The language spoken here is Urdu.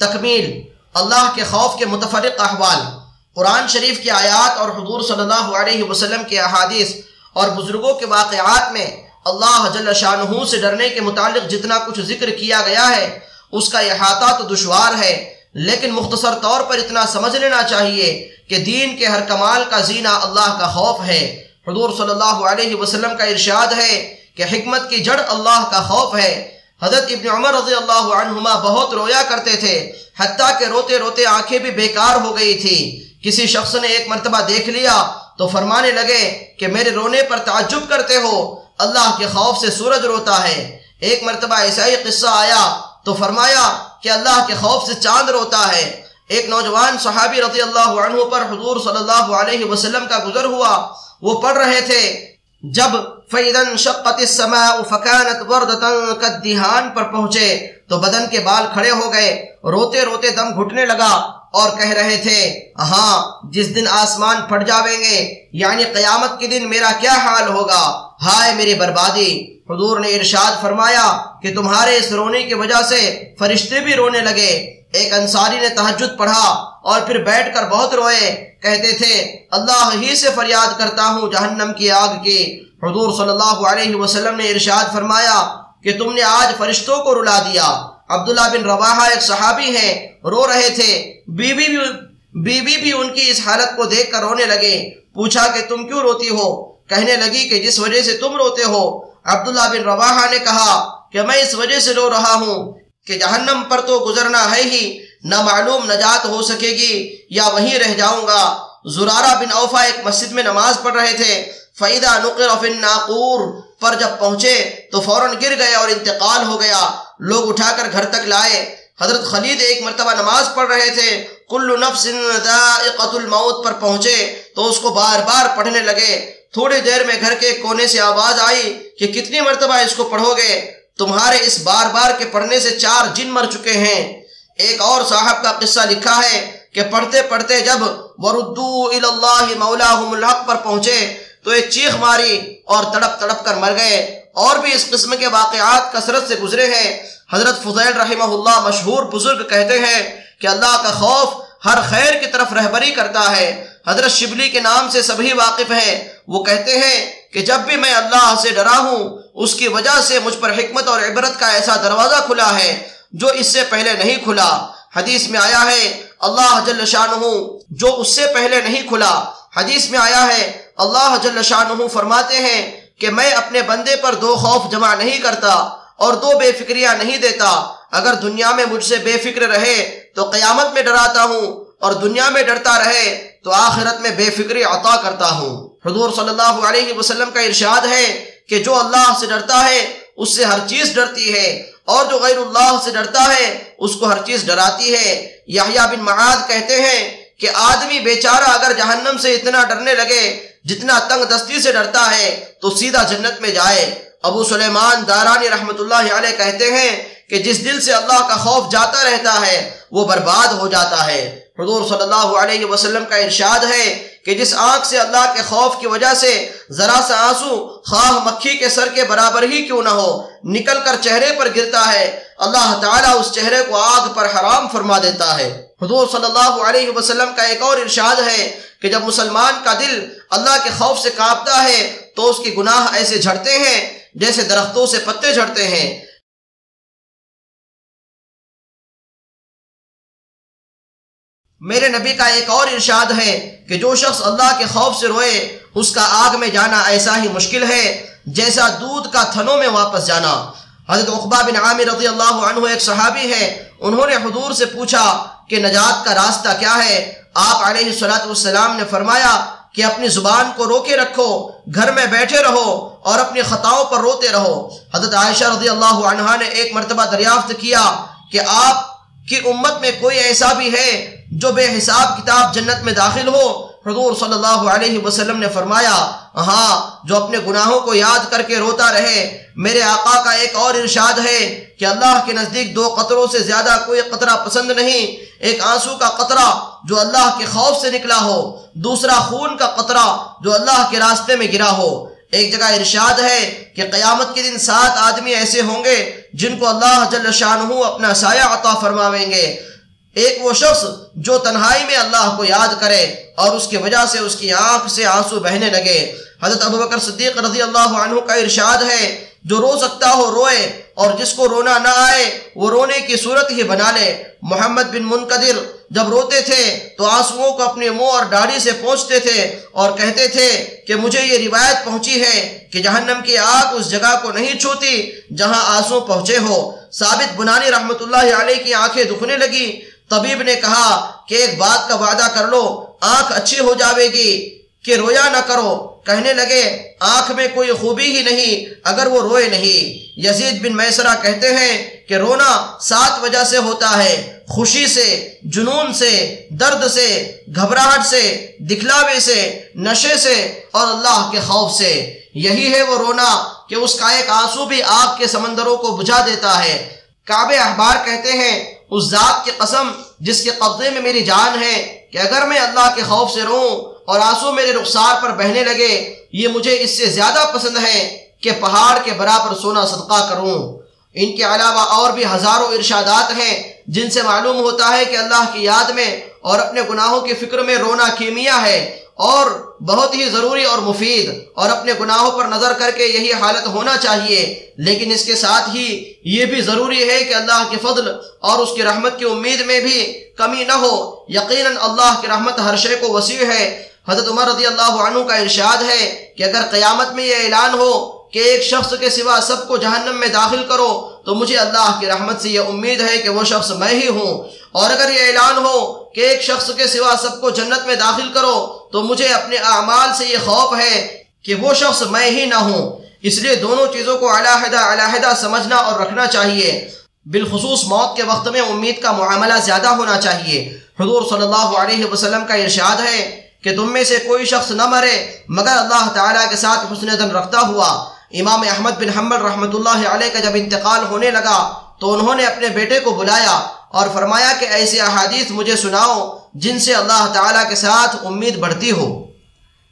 تکمیل، اللہ کے خوف کے متفرق احوال، قرآن شریف کی آیات اور حضور صلی اللہ علیہ وسلم کے احادیث اور بزرگوں کے واقعات میں اللہ جل شاہ سے ڈرنے کے متعلق جتنا کچھ ذکر کیا گیا ہے، اس کا احاطہ تو دشوار ہے، لیکن مختصر طور پر اتنا سمجھ لینا چاہیے کہ دین کے ہر کمال کا زینہ اللہ کا خوف ہے۔ حضور صلی اللہ علیہ وسلم کا ارشاد ہے کہ حکمت کی جڑ اللہ کا خوف ہے۔ حضرت ابن عمر رضی اللہ عنہما بہت رویا کرتے تھے، حتیٰ کہ روتے روتے آنکھیں بھی بیکار ہو گئی تھی۔ کسی شخص نے ایک مرتبہ دیکھ لیا تو فرمانے لگے کہ میرے رونے پر تعجب کرتے ہو، اللہ کے خوف سے سورج روتا ہے۔ ایک مرتبہ ایسا ہی قصہ آیا تو فرمایا کہ اللہ کے خوف سے چاند روتا ہے۔ ایک نوجوان صحابی رضی اللہ عنہ پر حضور صلی اللہ علیہ وسلم کا گزر ہوا۔ وہ پڑھ رہے تھے، جب فیدن شقت السماء فکانت وردتن کدیہان پر پہنچے تو بدن کے بال کھڑے ہو گئے۔ روتے روتے دم گھٹنے لگا اور کہہ رہے تھے ہاں جس دن آسمان پھٹ جاویں گے یعنی قیامت کے دن میرا کیا حال ہوگا؟ ہائے میری بربادی۔ حضور نے ارشاد فرمایا کہ تمہارے اس رونے کی وجہ سے فرشتے بھی رونے لگے۔ ایک انصاری نے تحجد پڑھا اور پھر بیٹھ کر بہت روئے۔ کہتے تھے، اللہ ہی سے فریاد کرتا ہوں جہنم کی آگ کی۔ حضور صلی اللہ علیہ وسلم نے ارشاد فرمایا کہ تم نے آج فرشتوں کو رلا دیا۔ عبداللہ بن رواحہ ایک صحابی ہیں، رو رہے تھے۔ بیوی بھی بیوی بھی ان کی اس حالت کو دیکھ کر رونے لگے۔ پوچھا کہ تم کیوں روتی ہو؟ کہنے لگی کہ جس وجہ سے تم روتے ہو۔ عبداللہ بن رواحہ نے کہا کہ میں اس وجہ سے رو رہا ہوں کہ جہنم پر تو گزرنا ہے ہی۔ نہ معلوم نجات ہو سکے گی، یا وہیں رہ جاؤں گا۔ زرارہ بن اوفا ایک مسجد میں نماز پڑھ رہے تھے۔ فیدہ نقر فی الناقور، پر جب پہنچے تو فوراً گر گئے اور انتقال ہو گیا۔ لوگ اٹھا کر گھر تک لائے۔ حضرت خلید ایک مرتبہ نماز پڑھ رہے تھے۔ کل نفس ذائقت الموت پر پہنچے تو اس کو بار بار پڑھنے لگے۔ تھوڑی دیر میں گھر کے کونے سے آواز آئی کہ کتنی مرتبہ اس کو پڑھو گے؟ تمہارے اس بار بار کے پڑھنے سے چار جن مر چکے ہیں۔ ایک اور صاحب کا قصہ لکھا ہے کہ پڑھتے پڑھتے جب وردو اللہ مولاہم الحق پر پہنچے تو ایک چیخ ماری اور تڑپ تڑپ کر مر گئے اور بھی اس قسم کے واقعات کثرت سے گزرے ہیں۔ حضرت فضیل رحمہ اللہ مشہور بزرگ کہتے ہیں کہ اللہ کا خوف ہر خیر کی طرف رہبری کرتا ہے۔ حضرت شبلی کے نام سے سبھی واقف ہیں۔ وہ کہتے ہیں کہ جب بھی میں اللہ سے ڈرا ہوں، اس کی وجہ سے مجھ پر حکمت اور عبرت کا ایسا دروازہ کھلا ہے۔ جو اس سے پہلے نہیں کھلا۔ حدیث میں آیا ہے، اللہ جل شانہ جو اس سے پہلے نہیں کھلا۔ حدیث میں آیا ہے، اللہ جل شانہ فرماتے ہیں کہ میں اپنے بندے پر دو خوف جمع نہیں کرتا اور دو بے فکریاں نہیں دیتا۔ اگر دنیا میں مجھ سے بے فکر رہے تو قیامت میں ڈراتا ہوں، اور دنیا میں ڈرتا رہے تو آخرت میں بے فکری عطا کرتا ہوں۔ حضور صلی اللہ علیہ وسلم کا ارشاد ہے کہ جو اللہ سے ڈرتا ہے، اس سے ہر چیز ڈرتی ہے۔ اور جو غیر اللہ سے ڈرتا ہے، اس کو ہر چیز ڈراتی ہے۔ یحییٰ بن معاد کہتے ہیں کہ آدمی بیچارہ اگر جہنم سے اتنا ڈرنے لگے، جتنا تنگ دستی سے ڈرتا ہے، تو سیدھا جنت میں جائے۔ ابو سلیمان دارانی رحمت اللہ علیہ کہتے ہیں کہ جس دل سے اللہ کا خوف جاتا رہتا ہے، وہ برباد ہو جاتا ہے۔ حضور صلی اللہ علیہ وسلم کا ارشاد ہے کہ جس آنکھ سے اللہ کے خوف کی وجہ سے ذرا سا آنسو خواہ مکھی کے سر کے برابر ہی کیوں نہ ہو، نکل کر چہرے پر گرتا ہے۔ اللہ تعالیٰ اس چہرے کو آگ پر حرام فرما دیتا ہے۔ حضور صلی اللہ علیہ وسلم کا ایک اور ارشاد ہے کہ جب مسلمان کا دل اللہ کے خوف سے کانپتا ہے تو اس کی گناہ ایسے جھڑتے ہیں جیسے درختوں سے پتے جھڑتے ہیں۔ میرے نبی کا ایک اور ارشاد ہے کہ جو شخص اللہ کے خوف سے روئے، اس کا آگ میں جانا ایسا ہی مشکل ہے، جیسا دودھ کا تھنوں میں واپس جانا۔ حضرت عقبہ بن عامر رضی اللہ عنہ ایک صحابی ہے انہوں نے حضور سے پوچھا کہ نجات کا راستہ کیا ہے؟ آپ علیہ صلاۃ والسلام نے فرمایا کہ اپنی زبان کو روکے رکھو، گھر میں بیٹھے رہو اور اپنی خطاؤں پر روتے رہو۔ حضرت عائشہ رضی اللہ عنہ نے ایک مرتبہ دریافت کیا کہ آپ کی امت میں کوئی ایسا بھی ہے جو بے حساب کتاب جنت میں داخل ہو، حضور صلی اللہ علیہ وسلم نے فرمایا ہاں جو اپنے گناہوں کو یاد کر کے روتا رہے، میرے آقا کا ایک اور ارشاد ہے کہ اللہ کے نزدیک دو قطروں سے زیادہ کوئی قطرہ پسند نہیں۔ ایک آنسو کا قطرہ جو اللہ کے خوف سے نکلا ہو، دوسرا خون کا قطرہ جو اللہ کے راستے میں گرا ہو۔ ایک جگہ ارشاد ہے کہ قیامت کے دن سات آدمی ایسے ہوں گے جن کو اللہ جل شانہ اپنا سایہ عطا فرماویں گے۔ ایک وہ شخص جو تنہائی میں اللہ کو یاد کرے اور اس کی وجہ سے اس کی آنکھ سے آنسو بہنے لگے۔ حضرت ابو بکر صدیق رضی اللہ عنہ کا ارشاد ہے، جو رو سکتا ہو روئے اور جس کو رونا نہ آئے، وہ رونے کی صورت ہی بنا لے۔ محمد بن منقدر جب روتے تھے، تو آنسوؤں کو اپنے منہ اور داڑھی سے پہنچتے تھے اور کہتے تھے کہ مجھے یہ روایت پہنچی ہے کہ جہنم کی آگ اس جگہ کو نہیں چھوتی جہاں آنسو پہنچے ہو۔ ثابت بنانی رحمت اللہ علیہ کی آنکھیں دکھنے لگی۔ طبیب نے کہا کہ ایک بات کا وعدہ کر لو، آنکھ اچھی ہو جاوے گی، کہ رویا نہ کرو۔ کہنے لگے، آنکھ میں کوئی خوبی ہی نہیں، اگر وہ روئے نہیں۔ یزید بن میسرہ کہتے ہیں کہ رونا سات وجہ سے ہوتا ہے، خوشی سے، جنون سے، درد سے، گھبراہٹ سے، دکھلاوے سے، نشے سے اور اللہ کے خوف سے۔ یہی ہے وہ رونا کہ اس کا ایک آنسو بھی آگ کے سمندروں کو بجھا دیتا ہے۔ کعب احبار کہتے ہیں اس ذات کی قسم جس کے قبضے میں میری جان ہے کہ اگر میں اللہ کے خوف سے روں اور آنسو میرے رخسار پر بہنے لگے، یہ مجھے اس سے زیادہ پسند ہے کہ پہاڑ کے برابر سونا صدقہ کروں۔ ان کے علاوہ اور بھی ہزاروں ارشادات ہیں جن سے معلوم ہوتا ہے کہ اللہ کی یاد میں اور اپنے گناہوں کی فکر میں رونا کیمیا ہے اور بہت ہی ضروری اور مفید اور اپنے گناہوں پر نظر کر کے یہی حالت ہونا چاہیے۔ لیکن اس کے ساتھ ہی یہ بھی ضروری ہے کہ اللہ کے فضل اور اس کی رحمت کی امید میں بھی کمی نہ ہو۔ یقیناً اللہ کی رحمت ہر شے کو وسیع ہے۔ حضرت عمر رضی اللہ عنہ کا ارشاد ہے کہ اگر قیامت میں یہ اعلان ہو کہ ایک شخص کے سوا سب کو جہنم میں داخل کرو تو مجھے اللہ کی رحمت سے یہ امید ہے کہ وہ شخص میں ہی ہوں۔ اور اگر یہ اعلان ہو کہ ایک شخص کے سوا سب کو جنت میں داخل کرو تو مجھے اپنے اعمال سے یہ خوف ہے کہ وہ شخص میں ہی نہ ہوں۔ اس لیے دونوں چیزوں کو علیحدہ علیحدہ سمجھنا اور رکھنا چاہیے۔ بالخصوص موت کے وقت میں امید کا معاملہ زیادہ ہونا چاہیے۔ حضور صلی اللہ علیہ وسلم کا ارشاد ہے کہ تم میں سے کوئی شخص نہ مرے، مگر اللہ تعالیٰ کے ساتھ حسن دن رکھتا ہوا۔ امام احمد بن حمل رحمۃ اللہ علیہ کا جب انتقال ہونے لگا تو انہوں نے اپنے بیٹے کو بلایا۔ اور فرمایا کہ ایسی احادیث مجھے سناؤ جن سے اللہ تعالیٰ کے ساتھ امید بڑھتی ہو۔